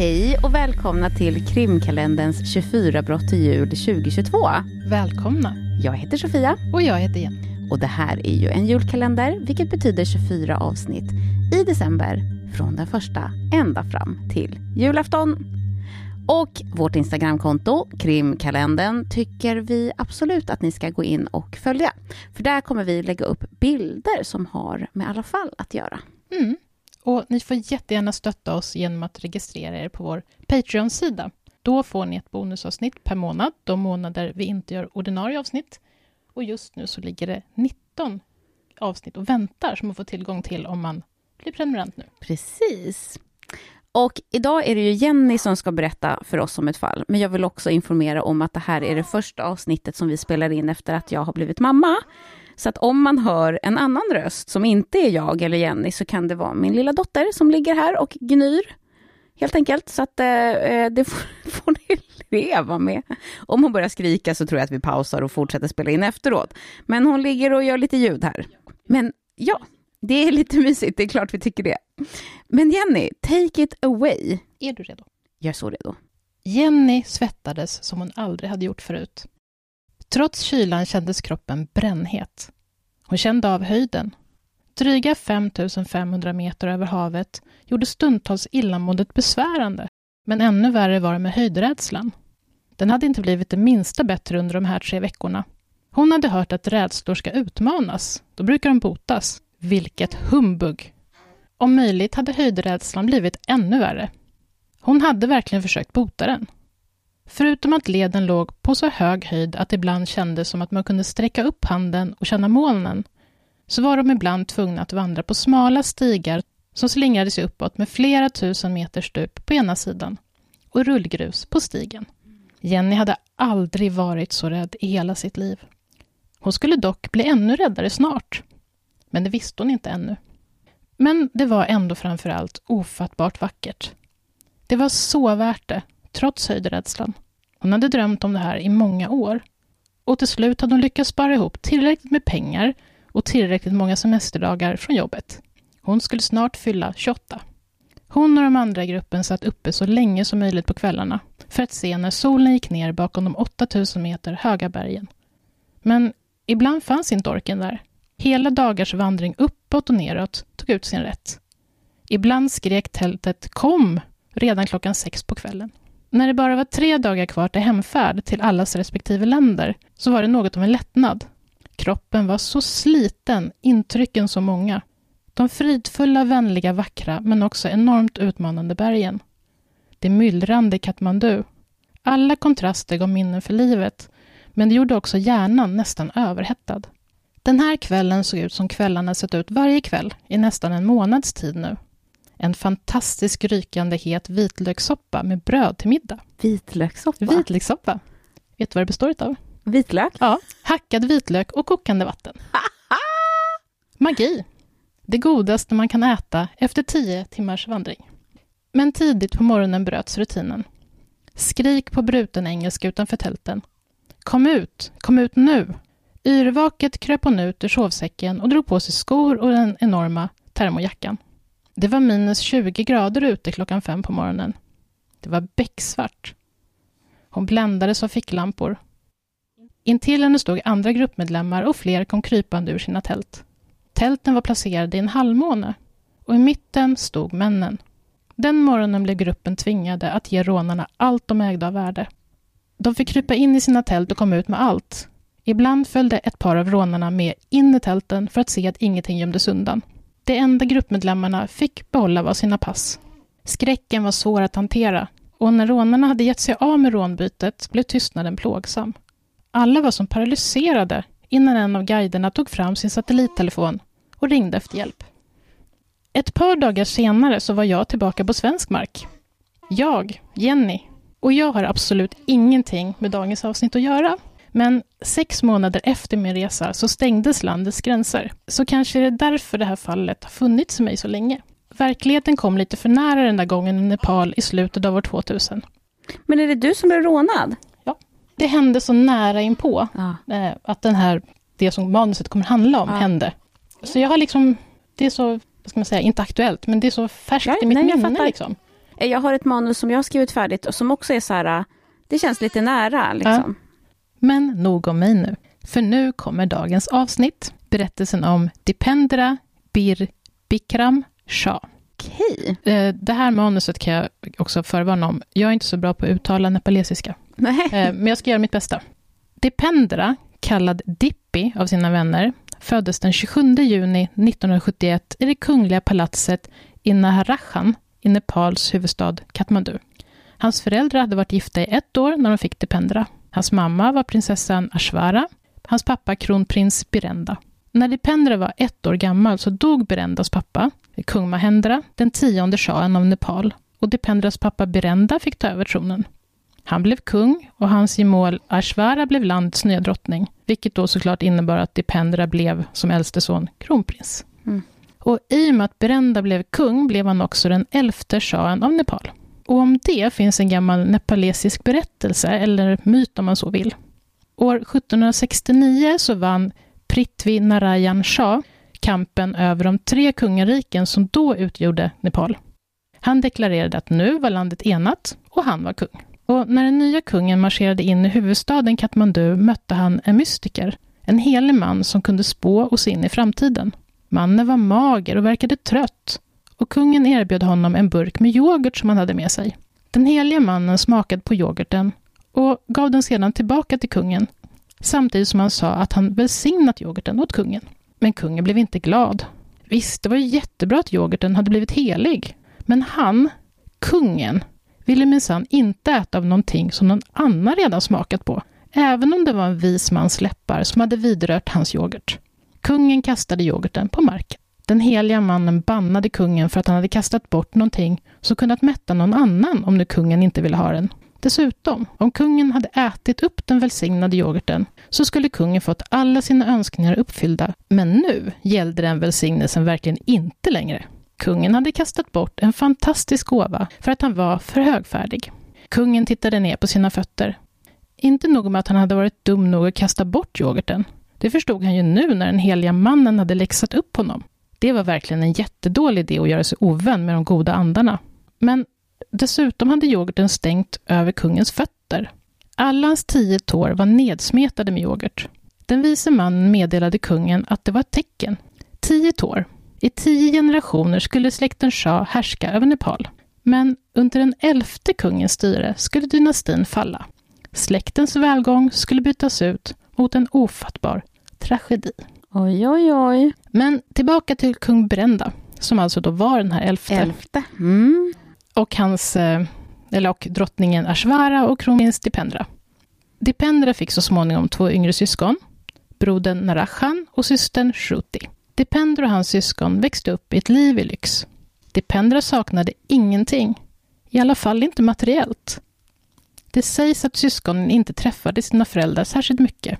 Hej och välkomna till krimkalenderns 24 brott till jul 2022. Välkomna. Jag heter Sofia. Och jag heter Jenny. Och det här är ju en julkalender, vilket betyder 24 avsnitt i december från den första ända fram till julafton. Och vårt Instagramkonto, krimkalendern, tycker vi absolut att ni ska gå in och följa. För där kommer vi lägga upp bilder som har med alla fall att göra. Mm. Och ni får jättegärna stötta oss genom att registrera er på vår Patreon-sida. Då får ni ett bonusavsnitt per månad, de månader vi inte gör ordinarie avsnitt. Och just nu så ligger det 19 avsnitt och väntar som man får tillgång till om man blir prenumerant nu. Precis. Och idag är det ju Jenny som ska berätta för oss om ett fall, men jag vill också informera om att det här är det första avsnittet som vi spelar in efter att jag har blivit mamma. Så att om man hör en annan röst som inte är jag eller Jenny så kan det vara min lilla dotter som ligger här och gnyr. Helt enkelt, så att eh, det får, får ni leva med. Om hon börjar skrika så tror jag att vi pausar och fortsätter spela in efteråt. Men hon ligger och gör lite ljud här. Men ja, det är lite mysigt, det är klart vi tycker det. Men Jenny, take it away. Är du redo? Jag är så redo. Jenny svettades som hon aldrig hade gjort förut. Trots kylan kändes kroppen brännhet. Hon kände av höjden. Dryga 5500 meter över havet gjorde stundtals illamåendet besvärande, men ännu värre var det med höjdrädslan. Den hade inte blivit det minsta bättre under de här tre veckorna. Hon hade hört att rädslor ska utmanas, då brukar de botas. Vilket humbug! Om möjligt hade höjdrädslan blivit ännu värre. Hon hade verkligen försökt bota den. Förutom att leden låg på så hög höjd att det ibland kändes som att man kunde sträcka upp handen och känna molnen, så var de ibland tvungna att vandra på smala stigar som slingrade sig uppåt med flera tusen meters stup på ena sidan och rullgrus på stigen. Jenny hade aldrig varit så rädd i hela sitt liv. Hon skulle dock bli ännu räddare snart. Men det visste hon inte ännu. Men det var ändå framför allt ofattbart vackert. Det var så värt det, trots höjdrädslan. Hon hade drömt om det här i många år. Och till slut hade hon lyckats spara ihop tillräckligt med pengar och tillräckligt många semesterdagar från jobbet. Hon skulle snart fylla 28. Hon och de andra i gruppen satt uppe så länge som möjligt på kvällarna för att se när solen gick ner bakom de 8000 meter höga bergen. Men ibland fanns inte orken där. Hela dagars vandring uppåt och neråt tog ut sin rätt. Ibland skrek tältet ”Kom!” redan klockan sex på kvällen. När det bara var tre dagar kvar till hemfärd till allas respektive länder så var det något av en lättnad. Kroppen var så sliten, intrycken så många. De fridfulla, vänliga, vackra men också enormt utmanande bergen. Det myllrande Katmandu. Alla kontraster gav minnen för livet, men det gjorde också hjärnan nästan överhettad. Den här kvällen såg ut som kvällarna sett ut varje kväll i nästan en månads tid nu. En fantastisk rykande het vitlökssoppa med bröd till middag. Vitlökssoppa? Vitlökssoppa. Vet du vad det består av? Vitlök? Ja, hackad vitlök och kokande vatten. Magi! Det godaste man kan äta efter tio timmars vandring. Men tidigt på morgonen bröts rutinen. Skrik på bruten engelska utanför tälten. Kom ut, kom ut nu! Yrvaket kröp hon ut ur sovsäcken och drog på sig skor och den enorma termojackan. Det var minus 20 grader ute klockan fem på morgonen. Det var becksvart. Hon bländades av ficklampor. Intill henne stod andra gruppmedlemmar och fler kom krypande ur sina tält. Tälten var placerade i en halvmåne och i mitten stod männen. Den morgonen blev gruppen tvingade att ge rånarna allt de ägde av värde. De fick krypa in i sina tält och komma ut med allt. Ibland följde ett par av rånarna med in i tälten för att se att ingenting gömdes undan. Det enda gruppmedlemmarna fick behålla var sina pass. Skräcken var svår att hantera och när rånarna hade gett sig av med rånbytet blev tystnaden plågsam. Alla var som paralyserade innan en av guiderna tog fram sin satellittelefon och ringde efter hjälp. Ett par dagar senare så var jag tillbaka på svensk mark. Jag, Jenny, och jag har absolut ingenting med dagens avsnitt att göra. Men sex månader efter min resa så stängdes landets gränser. Så kanske är det därför det här fallet har funnits i mig så länge. Verkligheten kom lite för nära den där gången i Nepal i slutet av år 2000. Men är det du som blev rånad? Ja. Det hände så nära inpå Ja. eh, att den här, det som manuset kommer handla om Ja. hände. Så jag har liksom, det är så, vad ska man säga, inte aktuellt, men det är så färskt Ja, i mitt nej, jag minne. fattar. Liksom. Jag har ett manus som jag har skrivit färdigt och som också är så här, det känns lite nära. Liksom. Ja. Men nog om mig nu. För nu kommer dagens avsnitt. Berättelsen om Dipendra Bir Bikram Shah. Okej. Eh, det här manuset kan jag också förvarna om. Jag är inte så bra på att uttala nepalesiska. Nej. Eh, men jag ska göra mitt bästa. Dipendra, kallad Dippi av sina vänner, föddes den 27 juni 1971 i det kungliga palatset i Naharajan i Nepals huvudstad Kathmandu. Hans föräldrar hade varit gifta i ett år när de fick Dipendra. Hans mamma var prinsessan Ashvara, hans pappa kronprins Birenda. När Dipendra var ett år gammal så dog Birendas pappa, kung Mahendra, den tionde shahen av Nepal, och Dipendras pappa Birenda fick ta över tronen. Han blev kung och hans gemål Ashvara blev landets nya drottning, vilket då såklart innebar att Dipendra blev, som äldste son, kronprins. Mm. Och i och med att Birenda blev kung blev han också den elfte shahen av Nepal. Och om det finns en gammal nepalesisk berättelse, eller myt om man så vill. År 1769 så vann Prithvi Narayan Shah kampen över de tre kungariken som då utgjorde Nepal. Han deklarerade att nu var landet enat och han var kung. Och när den nya kungen marscherade in i huvudstaden Katmandu mötte han en mystiker, en helig man som kunde spå och se in i framtiden. Mannen var mager och verkade trött och kungen erbjöd honom en burk med yoghurt som han hade med sig. Den helige mannen smakade på yoghurten och gav den sedan tillbaka till kungen, samtidigt som han sa att han välsignat yoghurten åt kungen. Men kungen blev inte glad. Visst, det var ju jättebra att yoghurten hade blivit helig, men han, kungen, ville minsann inte äta av någonting som någon annan redan smakat på, även om det var en vis mans läppar som hade vidrört hans yoghurt. Kungen kastade yoghurten på marken. Den heliga mannen bannade kungen för att han hade kastat bort någonting som kunnat mätta någon annan om nu kungen inte ville ha den. Dessutom, om kungen hade ätit upp den välsignade yoghurten så skulle kungen fått alla sina önskningar uppfyllda. Men nu gällde den välsignelsen verkligen inte längre. Kungen hade kastat bort en fantastisk gåva för att han var för högfärdig. Kungen tittade ner på sina fötter. Inte nog med att han hade varit dum nog att kasta bort yoghurten. Det förstod han ju nu när den heliga mannen hade läxat upp honom. Det var verkligen en jättedålig idé att göra sig ovän med de goda andarna. Men dessutom hade yoghurten stängt över kungens fötter. Alla hans tio tår var nedsmetade med yoghurt. Den vise mannen meddelade kungen att det var ett tecken. Tio tår. I tio generationer skulle släkten Shah härska över Nepal. Men under den elfte kungens styre skulle dynastin falla. Släktens välgång skulle bytas ut mot en ofattbar tragedi. Oj, oj, oj. Men tillbaka till kung Brenda, som alltså då var den här elfte. Elfte. Mm. Och, hans, eh, eller och drottningen Ashvara och kronprins Dipendra. Dipendra fick så småningom två yngre syskon, brodern Narachan och systern Shruti. Dipendra och hans syskon växte upp i ett liv i lyx. Dipendra saknade ingenting, i alla fall inte materiellt. Det sägs att syskonen inte träffade sina föräldrar särskilt mycket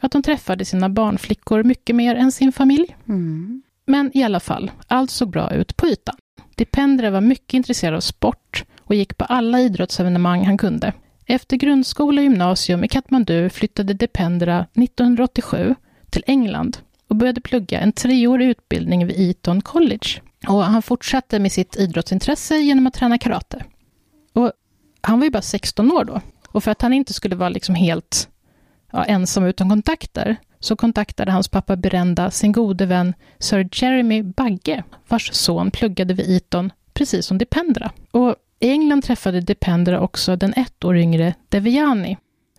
att de träffade sina barnflickor mycket mer än sin familj. Mm. Men i alla fall, allt såg bra ut på ytan. Dipendre var mycket intresserad av sport och gick på alla idrottsevenemang han kunde. Efter grundskola och gymnasium i Katmandu flyttade Dipendra 1987 till England och började plugga en treårig utbildning vid Eton College. Och han fortsatte med sitt idrottsintresse genom att träna karate. Och han var ju bara 16 år då. Och för att han inte skulle vara liksom helt ja, ensam utan kontakter, så kontaktade hans pappa Berenda sin gode vän Sir Jeremy Bagge, vars son pluggade vid Eton, precis som Dipendra. Och i England träffade Dipendra också den ett år yngre Deviani,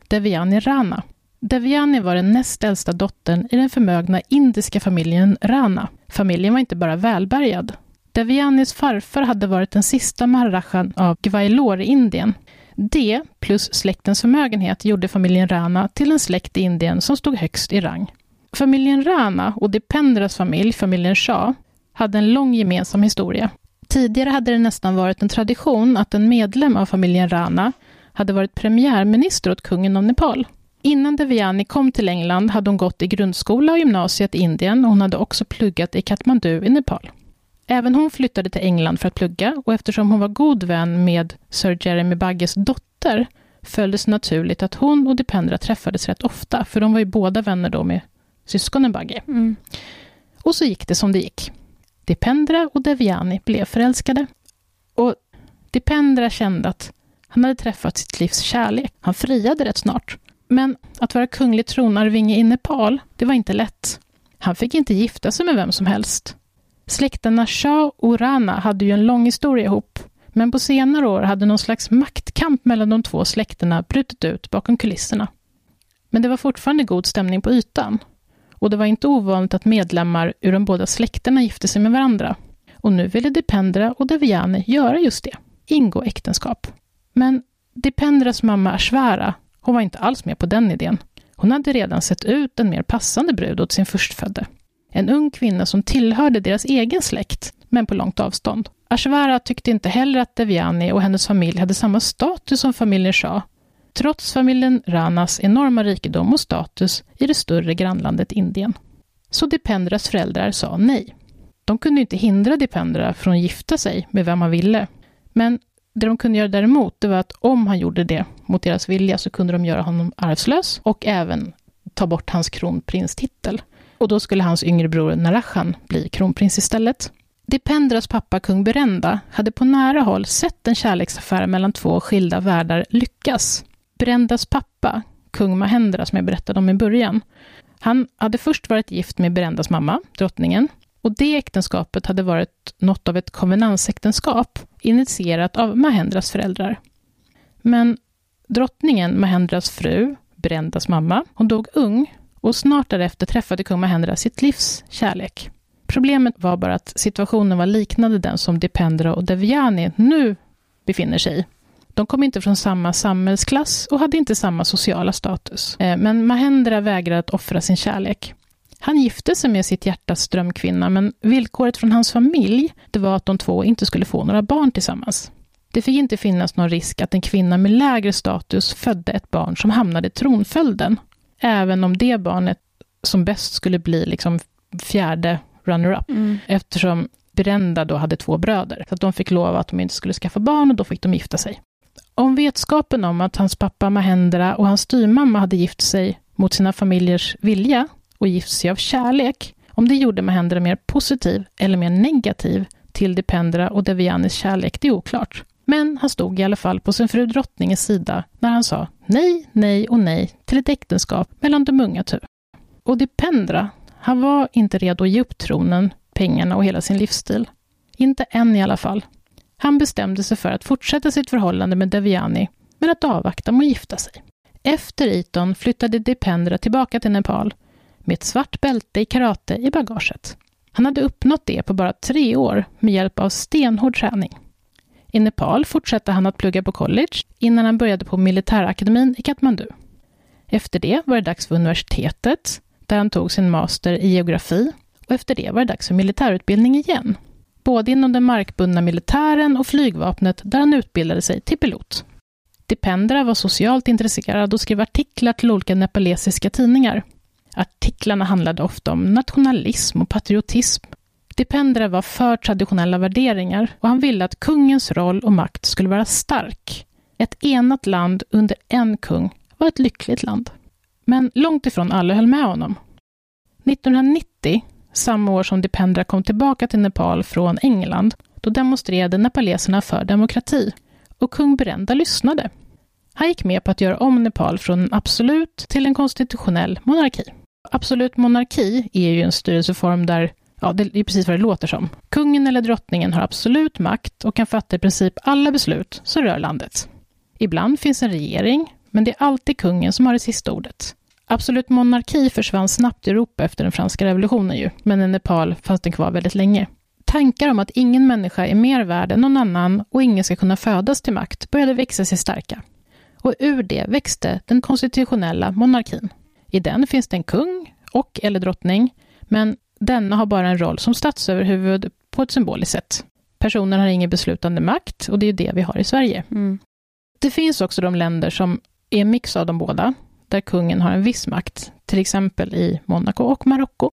Deviani Rana. Deviani var den näst äldsta dottern i den förmögna indiska familjen Rana. Familjen var inte bara välbärgad. Devianis farfar hade varit den sista marrachan av Gwailor i Indien det, plus släktens förmögenhet, gjorde familjen Rana till en släkt i Indien som stod högst i rang. Familjen Rana och Dipendras familj, familjen Shah, hade en lång gemensam historia. Tidigare hade det nästan varit en tradition att en medlem av familjen Rana hade varit premiärminister åt kungen av Nepal. Innan Deviani kom till England hade hon gått i grundskola och gymnasiet i Indien och hon hade också pluggat i Kathmandu i Nepal. Även hon flyttade till England för att plugga och eftersom hon var god vän med Sir Jeremy Bagges dotter sig naturligt att hon och Dipendra träffades rätt ofta, för de var ju båda vänner då med syskonen Bagge. Mm. Och så gick det som det gick. Dipendra och Devyani blev förälskade. Och Dipendra kände att han hade träffat sitt livs kärlek. Han friade rätt snart. Men att vara kunglig tronarvinge i Nepal, det var inte lätt. Han fick inte gifta sig med vem som helst. Släkterna Shah och Rana hade ju en lång historia ihop, men på senare år hade någon slags maktkamp mellan de två släkterna brutit ut bakom kulisserna. Men det var fortfarande god stämning på ytan. Och det var inte ovanligt att medlemmar ur de båda släkterna gifte sig med varandra. Och nu ville Dipendra och DeViani göra just det, ingå äktenskap. Men Dipendras mamma Ashvara, hon var inte alls med på den idén. Hon hade redan sett ut en mer passande brud åt sin förstfödde. En ung kvinna som tillhörde deras egen släkt, men på långt avstånd. Ashvara tyckte inte heller att Deviani och hennes familj hade samma status som familjen Shah, trots familjen Ranas enorma rikedom och status i det större grannlandet Indien. Så Dipendras föräldrar sa nej. De kunde inte hindra Dipendra från att gifta sig med vem han ville. Men det de kunde göra däremot, det var att om han gjorde det mot deras vilja så kunde de göra honom arvslös och även ta bort hans kronprinstitel. Och då skulle hans yngre bror Narachan bli kronprins istället. Dipendras pappa, kung Berenda, hade på nära håll sett en kärleksaffär mellan två skilda världar lyckas. Berendas pappa, kung Mahendra, som jag berättade om i början, han hade först varit gift med Berendas mamma, drottningen, och det äktenskapet hade varit något av ett konvenansäktenskap, initierat av Mahendras föräldrar. Men drottningen, Mahendras fru, Berendas mamma, hon dog ung och snart därefter träffade kung Mahendra sitt livs kärlek. Problemet var bara att situationen var liknande den som Dipendra och Devyani nu befinner sig i. De kom inte från samma samhällsklass och hade inte samma sociala status. Eh, men Mahendra vägrade att offra sin kärlek. Han gifte sig med sitt hjärtas drömkvinna, men villkoret från hans familj det var att de två inte skulle få några barn tillsammans. Det fick inte finnas någon risk att en kvinna med lägre status födde ett barn som hamnade i tronföljden, även om det barnet som bäst skulle bli liksom fjärde runner-up, mm. eftersom Brenda då hade två bröder. Så att de fick lova att de inte skulle skaffa barn och då fick de gifta sig. Om vetskapen om att hans pappa Mahendra och hans styrmamma hade gift sig mot sina familjers vilja och gift sig av kärlek, om det gjorde Mahendra mer positiv eller mer negativ till Dipendra och Devianis kärlek, det är oklart. Men han stod i alla fall på sin fru drottningens sida när han sa nej, nej och nej till ett äktenskap mellan de unga tu. Och Dipendra, han var inte redo att ge upp tronen, pengarna och hela sin livsstil. Inte än i alla fall. Han bestämde sig för att fortsätta sitt förhållande med Deviani, men att avvakta med att gifta sig. Efter Eton flyttade Dipendra tillbaka till Nepal med ett svart bälte i karate i bagaget. Han hade uppnått det på bara tre år med hjälp av stenhård träning. I Nepal fortsatte han att plugga på college innan han började på militärakademin i Kathmandu. Efter det var det dags för universitetet, där han tog sin master i geografi och efter det var det dags för militärutbildning igen både inom den markbundna militären och flygvapnet där han utbildade sig till pilot. Dipendra var socialt intresserad och skrev artiklar till olika nepalesiska tidningar. Artiklarna handlade ofta om nationalism och patriotism. Dipendra var för traditionella värderingar och han ville att kungens roll och makt skulle vara stark. Ett enat land under en kung var ett lyckligt land. Men långt ifrån alla höll med honom. 1990 samma år som Dipendra kom tillbaka till Nepal från England, då demonstrerade nepaleserna för demokrati och kung Berenda lyssnade. Han gick med på att göra om Nepal från en absolut till en konstitutionell monarki. Absolut monarki är ju en styrelseform där, ja, det är precis vad det låter som. Kungen eller drottningen har absolut makt och kan fatta i princip alla beslut som rör landet. Ibland finns en regering, men det är alltid kungen som har det sista ordet. Absolut monarki försvann snabbt i Europa efter den franska revolutionen ju, men i Nepal fanns den kvar väldigt länge. Tankar om att ingen människa är mer värd än någon annan och ingen ska kunna födas till makt började växa sig starka. Och ur det växte den konstitutionella monarkin. I den finns det en kung och eller drottning, men denna har bara en roll som statsöverhuvud på ett symboliskt sätt. Personen har ingen beslutande makt och det är det vi har i Sverige. Mm. Det finns också de länder som är en mix av de båda, där kungen har en viss makt, till exempel i Monaco och Marocko.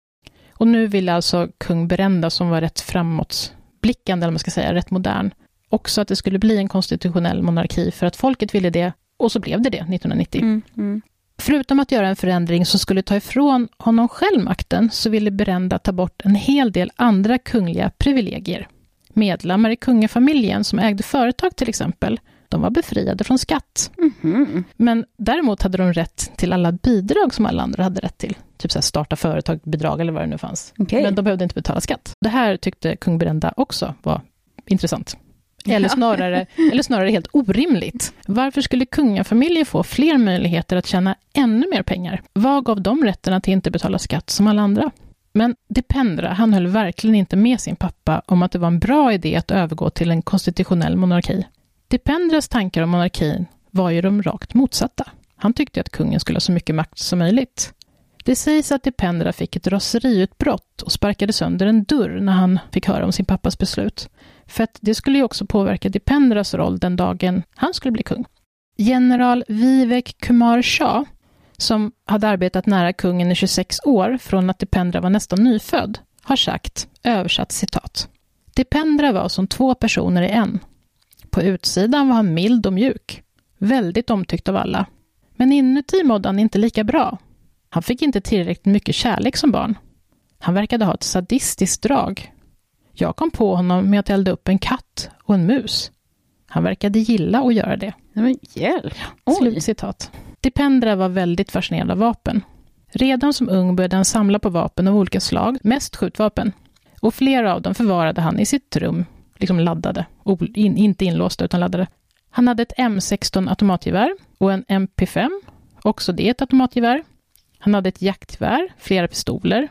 Och nu vill alltså kung Berenda, som var rätt framåtblickande, eller man ska säga, rätt modern, också att det skulle bli en konstitutionell monarki, för att folket ville det, och så blev det det 1990. Mm, mm. Förutom att göra en förändring som skulle ta ifrån honom själv makten, så ville Berenda ta bort en hel del andra kungliga privilegier. Medlemmar i kungafamiljen som ägde företag till exempel, de var befriade från skatt. Mhm. Men däremot hade de rätt till alla bidrag som alla andra hade rätt till. Typ så starta företag-bidrag eller vad det nu fanns. Okej. Men de behövde inte betala skatt. Det här tyckte kung Brenda också var intressant. Eller snarare, eller snarare helt orimligt. Varför skulle kungafamiljer få fler möjligheter att tjäna ännu mer pengar? Vad gav dem rätten att inte betala skatt som alla andra? Men Dipendra, han höll verkligen inte med sin pappa om att det var en bra idé att övergå till en konstitutionell monarki. Dipendras tankar om monarkin var ju de rakt motsatta. Han tyckte att kungen skulle ha så mycket makt som möjligt. Det sägs att Dipendra fick ett raseriutbrott och sparkade sönder en dörr när han fick höra om sin pappas beslut. För att det skulle ju också påverka Dipendras roll den dagen han skulle bli kung. General Vivek Kumar Shah, som hade arbetat nära kungen i 26 år från att Dipendra var nästan nyfödd, har sagt, översatt citat. Dipendra var som två personer i en. På utsidan var han mild och mjuk, väldigt omtyckt av alla. Men inuti mådde han inte lika bra. Han fick inte tillräckligt mycket kärlek som barn. Han verkade ha ett sadistiskt drag. Jag kom på honom med att elda upp en katt och en mus. Han verkade gilla att göra det. Men hjälp. Slutcitat. Dipendra var väldigt fascinerad av vapen. Redan som ung började han samla på vapen av olika slag, mest skjutvapen. Och flera av dem förvarade han i sitt rum, liksom laddade. In, inte inlåsta, utan laddade. Han hade ett M16 automatgevär och en MP5, också det ett automatgevär. Han hade ett jaktgevär, flera pistoler.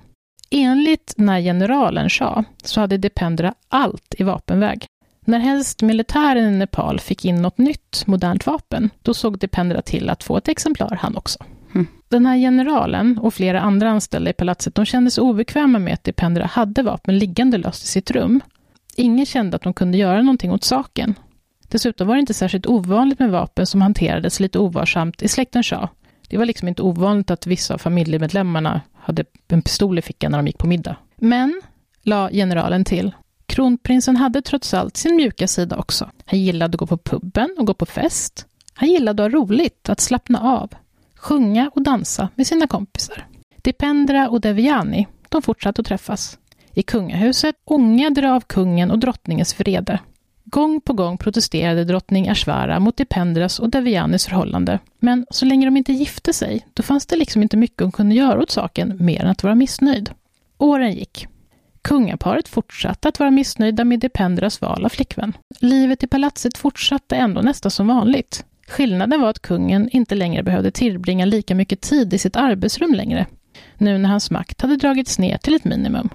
Enligt den här generalen Shah så hade Dipendra allt i vapenväg. När helst militären i Nepal fick in något nytt, modernt vapen, då såg Dipendra till att få ett exemplar han också. Mm. Den här generalen och flera andra anställda i palatset, de kände sig obekväma med att Dipendra hade vapen liggande löst i sitt rum. Ingen kände att de kunde göra någonting åt saken. Dessutom var det inte särskilt ovanligt med vapen som hanterades lite ovarsamt i släkten Shah. Det var liksom inte ovanligt att vissa av familjemedlemmarna hade en pistol i fickan när de gick på middag. Men, la generalen till, kronprinsen hade trots allt sin mjuka sida också. Han gillade att gå på puben och gå på fest. Han gillade att ha roligt, att slappna av, sjunga och dansa med sina kompisar. Dipendra och Deviani, de fortsatte att träffas. I kungahuset ångade det av kungen och drottningens vrede. Gång på gång protesterade drottning Ashvara mot Dipendras och Devianis förhållande. Men så länge de inte gifte sig, då fanns det liksom inte mycket hon kunde göra åt saken mer än att vara missnöjd. Åren gick. Kungaparet fortsatte att vara missnöjda med Dipendras val av flickvän. Livet i palatset fortsatte ändå nästan som vanligt. Skillnaden var att kungen inte längre behövde tillbringa lika mycket tid i sitt arbetsrum längre, nu när hans makt hade dragits ner till ett minimum.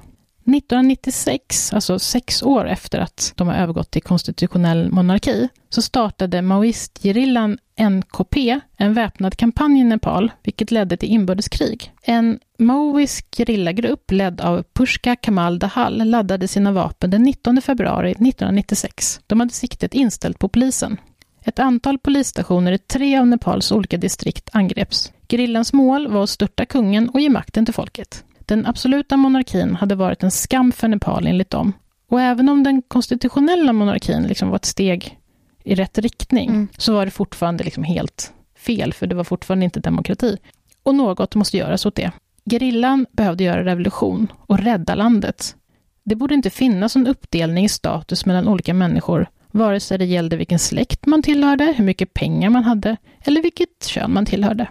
1996, alltså sex år efter att de har övergått till konstitutionell monarki, så startade maoistgerillan NKP en väpnad kampanj i Nepal, vilket ledde till inbördeskrig. En maoisk gerillagrupp ledd av Pushka Kamal Dahal laddade sina vapen den 19 februari 1996. De hade siktet inställt på polisen. Ett antal polisstationer i tre av Nepals olika distrikt angreps. Gerillans mål var att störta kungen och ge makten till folket. Den absoluta monarkin hade varit en skam för Nepal enligt dem. Och även om den konstitutionella monarkin liksom var ett steg i rätt riktning, Mm. så var det fortfarande liksom helt fel, för det var fortfarande inte demokrati. Och något måste göras åt det. Gerillan behövde göra revolution och rädda landet. Det borde inte finnas en uppdelning i status mellan olika människor, vare sig det gällde vilken släkt man tillhörde, hur mycket pengar man hade eller vilket kön man tillhörde.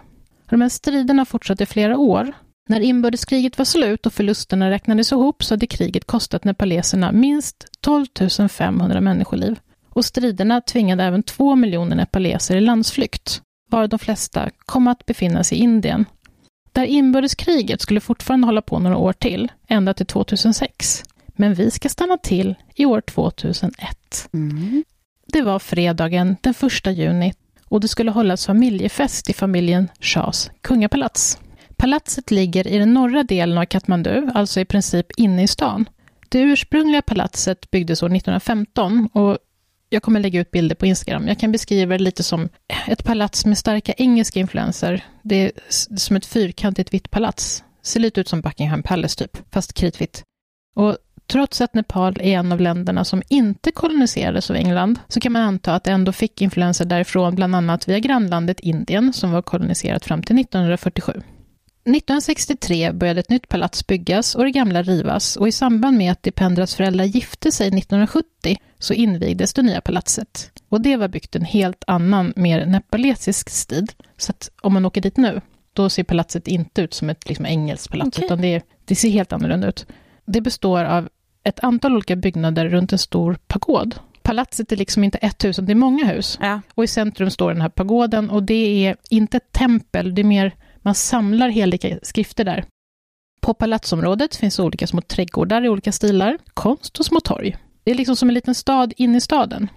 De här striderna fortsatte i flera år. När inbördeskriget var slut och förlusterna räknades ihop så hade kriget kostat nepaleserna minst 12 500 människoliv. Och striderna tvingade även två miljoner nepaleser i landsflykt, varav de flesta kom att befinna sig i Indien. Där inbördeskriget skulle fortfarande hålla på några år till, ända till 2006. Men vi ska stanna till i år 2001. Mm. Det var fredagen den 1 juni och det skulle hållas familjefest i familjen Shahs kungapalats. Palatset ligger i den norra delen av Katmandu, alltså i princip inne i stan. Det ursprungliga palatset byggdes år 1915 och jag kommer lägga ut bilder på Instagram. Jag kan beskriva det lite som ett palats med starka engelska influenser. Det är som ett fyrkantigt vitt palats. Ser lite ut som Buckingham Palace typ, fast kritvitt. Och trots att Nepal är en av länderna som inte koloniserades av England, så kan man anta att det ändå fick influenser därifrån, bland annat via grannlandet Indien, som var koloniserat fram till 1947. 1963 började ett nytt palats byggas och det gamla rivas och i samband med att Dipendras föräldrar gifte sig 1970 så invigdes det nya palatset. Och det var byggt en helt annan, mer nepalesisk stil. Så att om man åker dit nu, då ser palatset inte ut som ett liksom, engelskt palats, okay. utan det, det ser helt annorlunda ut. Det består av ett antal olika byggnader runt en stor pagod. Palatset är liksom inte ett hus, det är många hus. Ja. Och i centrum står den här pagoden och det är inte ett tempel, det är mer man samlar heliga skrifter där. På palatsområdet finns olika små trädgårdar i olika stilar, konst och små torg. Det är liksom som en liten stad inne i staden.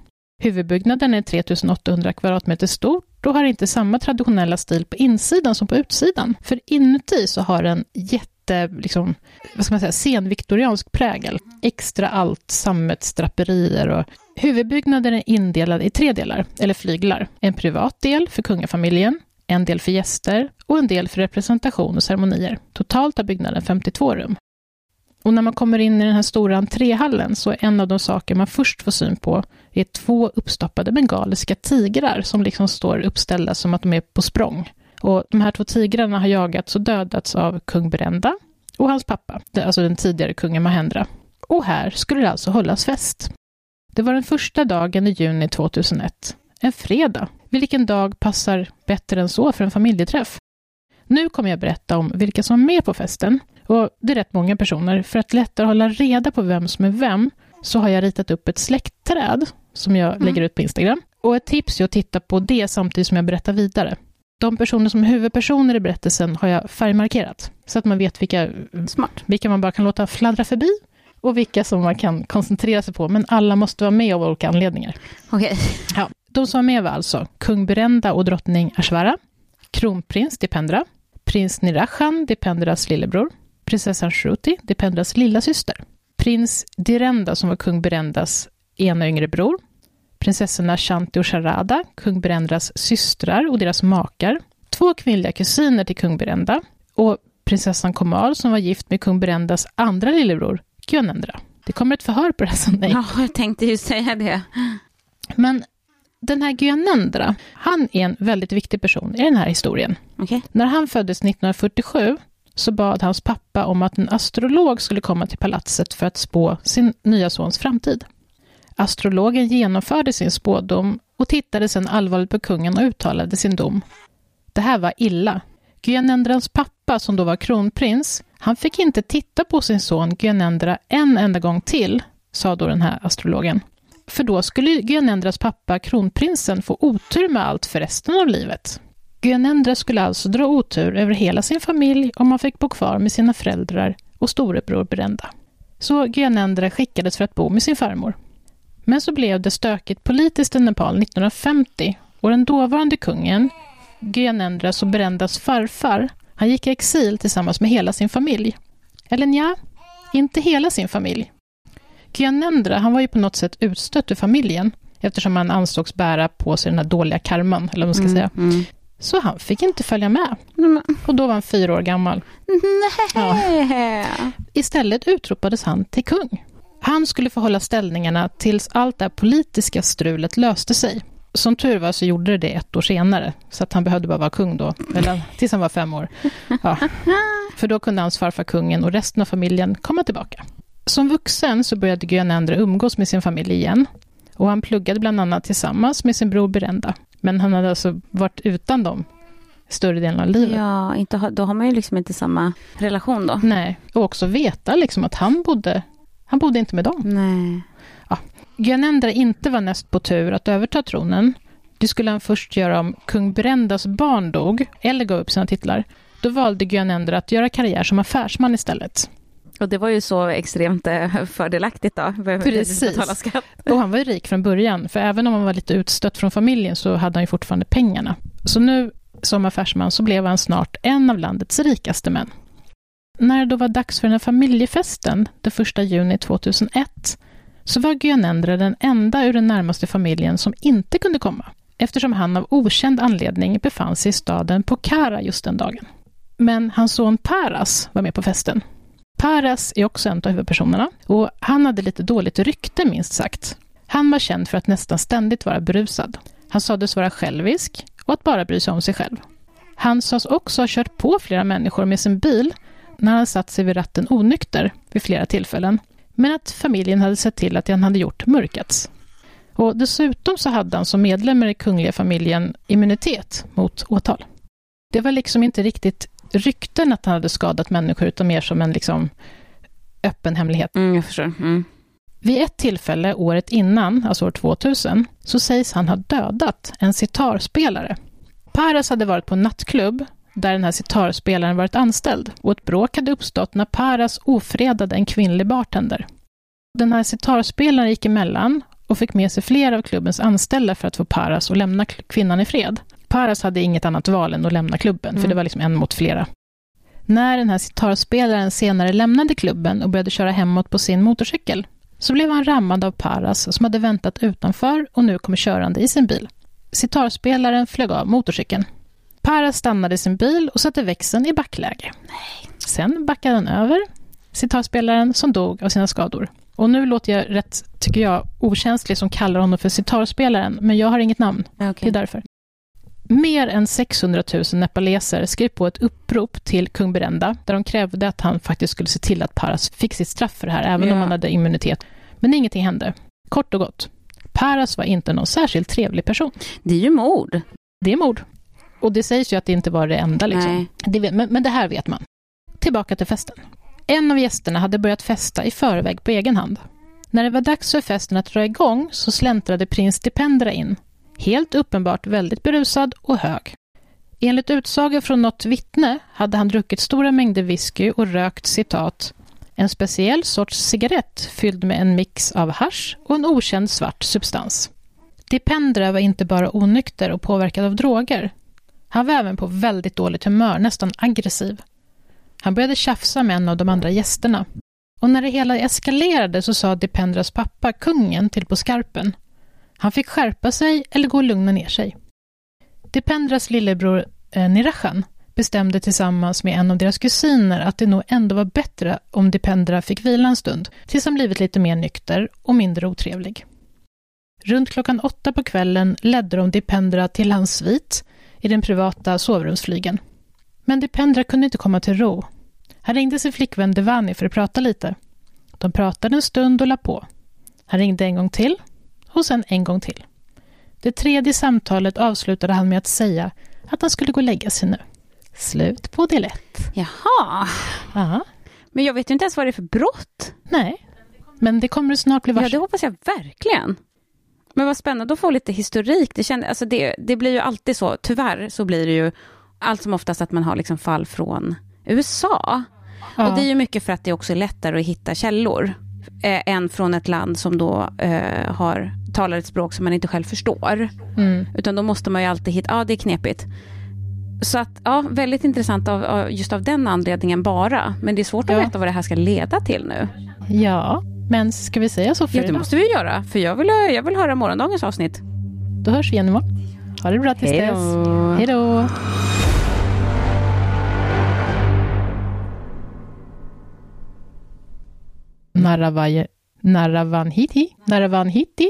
Huvudbyggnaden är 3800 kvadratmeter stort och har inte samma traditionella stil på insidan som på utsidan. För inuti så har den jätte, liksom, vad ska man säga, senviktoriansk prägel. Extra allt, sammetsdraperier och huvudbyggnaden är indelad i tre delar, eller flyglar. En privat del för kungafamiljen, en del för gäster och en del för representation och ceremonier. Totalt har byggnaden 52 rum. Och när man kommer in i den här stora entréhallen så är en av de saker man först får syn på är två uppstoppade bengaliska tigrar som liksom står uppställda som att de är på språng. Och de här två tigrarna har jagats och dödats av kung Brenda och hans pappa, alltså den tidigare kungen Mahendra. Och här skulle det alltså hållas fest. Det var den första dagen i juni 2001, en fredag, vilken dag passar bättre än så för en familjeträff? Nu kommer jag berätta om vilka som är med på festen. Och det är rätt många personer. För att lättare hålla reda på vem som är vem så har jag ritat upp ett släktträd som jag mm. lägger ut på Instagram. Och ett tips är att titta på det samtidigt som jag berättar vidare. De personer som är huvudpersoner i berättelsen har jag färgmarkerat, så att man vet vilka, Smart. vilka man bara kan låta fladdra förbi och vilka som man kan koncentrera sig på, men alla måste vara med av olika anledningar. Okej. Okay. Ja. De som var med var alltså kung Berenda och drottning Ashvara, kronprins Dipendra, prins Nirachan, Dipendras lillebror, prinsessan Shruti, Dipendras lilla syster, prins Direnda som var kung Berendas ena yngre bror, prinsessorna Shanti och Sharada, kung Berendras systrar och deras makar, två kvinnliga kusiner till kung Berenda och prinsessan Komal som var gift med kung Berendas andra lillebror, Gyanendra. Det kommer ett förhör på det här Sunday. Ja, jag tänkte ju säga det. Men den här Gyanendra, han är en väldigt viktig person i den här historien. Okay. När han föddes 1947 så bad hans pappa om att en astrolog skulle komma till palatset för att spå sin nya sons framtid. Astrologen genomförde sin spådom och tittade sedan allvarligt på kungen och uttalade sin dom. Det här var illa. Gyanendrans pappa, som då var kronprins, han fick inte titta på sin son Gyanendra en enda gång till, sa då den här astrologen. För då skulle Gyanendras pappa, kronprinsen, få otur med allt för resten av livet. Gyanendra skulle alltså dra otur över hela sin familj om han fick bo kvar med sina föräldrar och storebror Brenda. Så Gyanendra skickades för att bo med sin farmor. Men så blev det stökigt politiskt i Nepal 1950 och den dåvarande kungen, Gyanendras och Brendas farfar, han gick i exil tillsammans med hela sin familj. Eller ja, inte hela sin familj. Gyanendra, han var ju på något sätt utstött ur familjen eftersom han ansågs bära på sig den här dåliga karman, eller vad man ska mm, säga. Mm. Så han fick inte följa med. Mm. Och då var han fyra år gammal. Ja. Istället utropades han till kung. Han skulle få hålla ställningarna tills allt det här politiska strulet löste sig. Som tur var så gjorde det det ett år senare, så att han behövde bara vara kung då, eller tills han var fem år. Ja. För då kunde hans farfar kungen och resten av familjen komma tillbaka. Som vuxen så började Gyanendra umgås med sin familj igen. Och han pluggade bland annat tillsammans med sin bror Berenda. Men han hade alltså varit utan dem större delen av livet. Ja, inte, då har man ju liksom inte samma relation då. Nej, och också veta liksom att han bodde, han bodde inte med dem. Nej. Ja. Gyanendra inte var näst på tur att överta tronen. Det skulle han först göra om kung Berendas barn dog, eller gav upp sina titlar. Då valde Gyanendra att göra karriär som affärsman istället. Och det var ju så extremt eh, fördelaktigt då. Precis. Och han var ju rik från början, för även om han var lite utstött från familjen så hade han ju fortfarande pengarna. Så nu som affärsman så blev han snart en av landets rikaste män. När det då var dags för den här familjefesten, den 1 juni 2001, så var Gyanendra den enda ur den närmaste familjen som inte kunde komma, eftersom han av okänd anledning befann sig i staden Pokhara just den dagen. Men hans son Paras var med på festen Paras är också en av huvudpersonerna och han hade lite dåligt rykte minst sagt. Han var känd för att nästan ständigt vara berusad. Han sades vara självisk och att bara bry sig om sig själv. Han sades också ha kört på flera människor med sin bil när han satt sig vid ratten onykter vid flera tillfällen, men att familjen hade sett till att det han hade gjort mörkats. Och dessutom så hade han som medlem i den kungliga familjen immunitet mot åtal. Det var liksom inte riktigt rykten att han hade skadat människor, utan mer som en liksom öppen hemlighet. Mm, jag förstår. Mm. Vid ett tillfälle året innan, alltså år 2000, så sägs han ha dödat en sitarspelare. Paras hade varit på en nattklubb där den här sitarspelaren varit anställd och ett bråk hade uppstått när Paras ofredade en kvinnlig bartender. Den här sitarspelaren gick emellan och fick med sig flera av klubbens anställda för att få Paras att lämna kvinnan i fred. Paras hade inget annat val än att lämna klubben, Mm. för det var liksom en mot flera. När den här sitarspelaren senare lämnade klubben och började köra hemåt på sin motorcykel, så blev han rammad av Paras som hade väntat utanför och nu kommer körande i sin bil. Sitarspelaren flög av motorcykeln. Paras stannade sin bil och satte växeln i backläge. Sen backade han över sitarspelaren som dog av sina skador. Och nu låter jag rätt, tycker jag, okänslig som kallar honom för sitarspelaren, men jag har inget namn. Ja, Det är därför. Mer än 600 000 nepaleser skrev på ett upprop till kung Berenda där de krävde att han faktiskt skulle se till att Paras fick sitt straff för det här, även Ja. om han hade immunitet. Men ingenting hände. Kort och gott. Paras var inte någon särskilt trevlig person. Det är ju mord. Det är mord. Och det sägs ju att det inte var det enda. Liksom. Det vet, men, men det här vet man. Tillbaka till festen. En av gästerna hade börjat festa i förväg på egen hand. När det var dags för festen att dra igång så släntrade prins Dipendra in. Helt uppenbart väldigt berusad och hög. Enligt utsaga från något vittne hade han druckit stora mängder whisky och rökt citat en speciell sorts cigarett fylld med en mix av hasch och en okänd svart substans. Dipendra var inte bara onykter och påverkad av droger. Han var även på väldigt dåligt humör, nästan aggressiv. Han började tjafsa med en av de andra gästerna. Och när det hela eskalerade så sa Dipendras pappa, kungen, till på skarpen. Han fick skärpa sig eller gå och lugna ner sig. Dipendras lillebror eh, Nirachan bestämde tillsammans med en av deras kusiner att det nog ändå var bättre om Dipendra fick vila en stund, tills han blivit lite mer nykter och mindre otrevlig. Runt klockan åtta på kvällen ledde de Dipendra till hans svit i den privata sovrumsflygen. Men Dipendra kunde inte komma till ro. Han ringde sin flickvän Devani för att prata lite. De pratade en stund och la på. Han ringde en gång till och sen en gång till. Det tredje samtalet avslutade han med att säga att han skulle gå och lägga sig nu. Slut på del ett. Jaha. Ja, Men jag vet ju inte ens vad det är för brott. nej. Men det kommer du snart bli Ja, varse. det hoppas jag verkligen. Men vad spännande att få lite historik. Det, kände, alltså det, det blir ju alltid så, tyvärr så blir det ju allt som oftast att man har liksom fall från USA. Ja. Och det är ju mycket för att det också är lättare att hitta källor eh, än från ett land som då eh, har, talar ett språk som man inte själv förstår. Mm. Utan då måste man ju alltid hitta, ja det är knepigt. Så att, ja, väldigt intressant av, just av den anledningen bara. Men det är svårt att Ja. veta vad det här ska leda till nu. ja, men ska vi säga så för Ja, det måste vi göra, för jag vill, jag vill höra morgondagens avsnitt. Då hörs vi igen imorgon. Ha det bra tills Hej dess. Hej då. Naravaje, Naravanhiti, Naravanhiti,